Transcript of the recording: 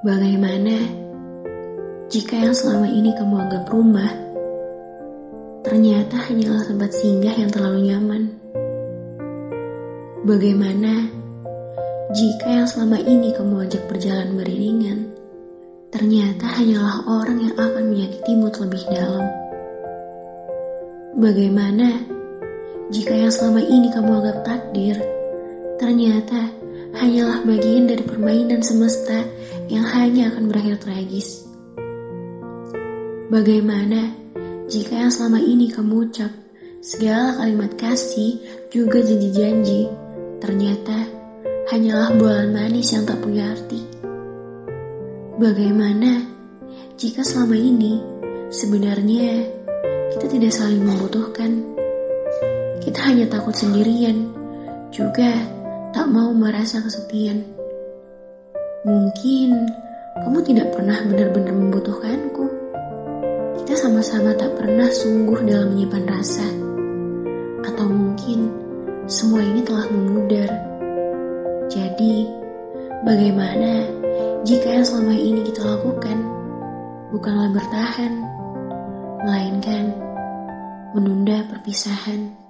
Bagaimana jika yang selama ini kamu anggap rumah, ternyata hanyalah tempat singgah yang terlalu nyaman? Bagaimana jika yang selama ini kamu ajak berjalan beriringan, ternyata hanyalah orang yang akan menyakitimu terlebih dalam? Bagaimana jika yang selama ini kamu anggap takdir, ternyata hanyalah bagian dari permainan semesta yang hanya akan berakhir tragis. Bagaimana jika yang selama ini kamu ucap segala kalimat kasih juga janji-janji, ternyata hanyalah bualan manis yang tak punya arti. Bagaimana jika selama ini sebenarnya kita tidak saling membutuhkan? Kita hanya takut sendirian, juga tak mau merasa kesepian. Mungkin kamu tidak pernah benar-benar membutuhkanku. Kita sama-sama tak pernah sungguh dalam menyimpan rasa. Atau mungkin semua ini telah memudar. Jadi, bagaimana jika yang selama ini kita lakukan bukanlah bertahan, melainkan menunda perpisahan.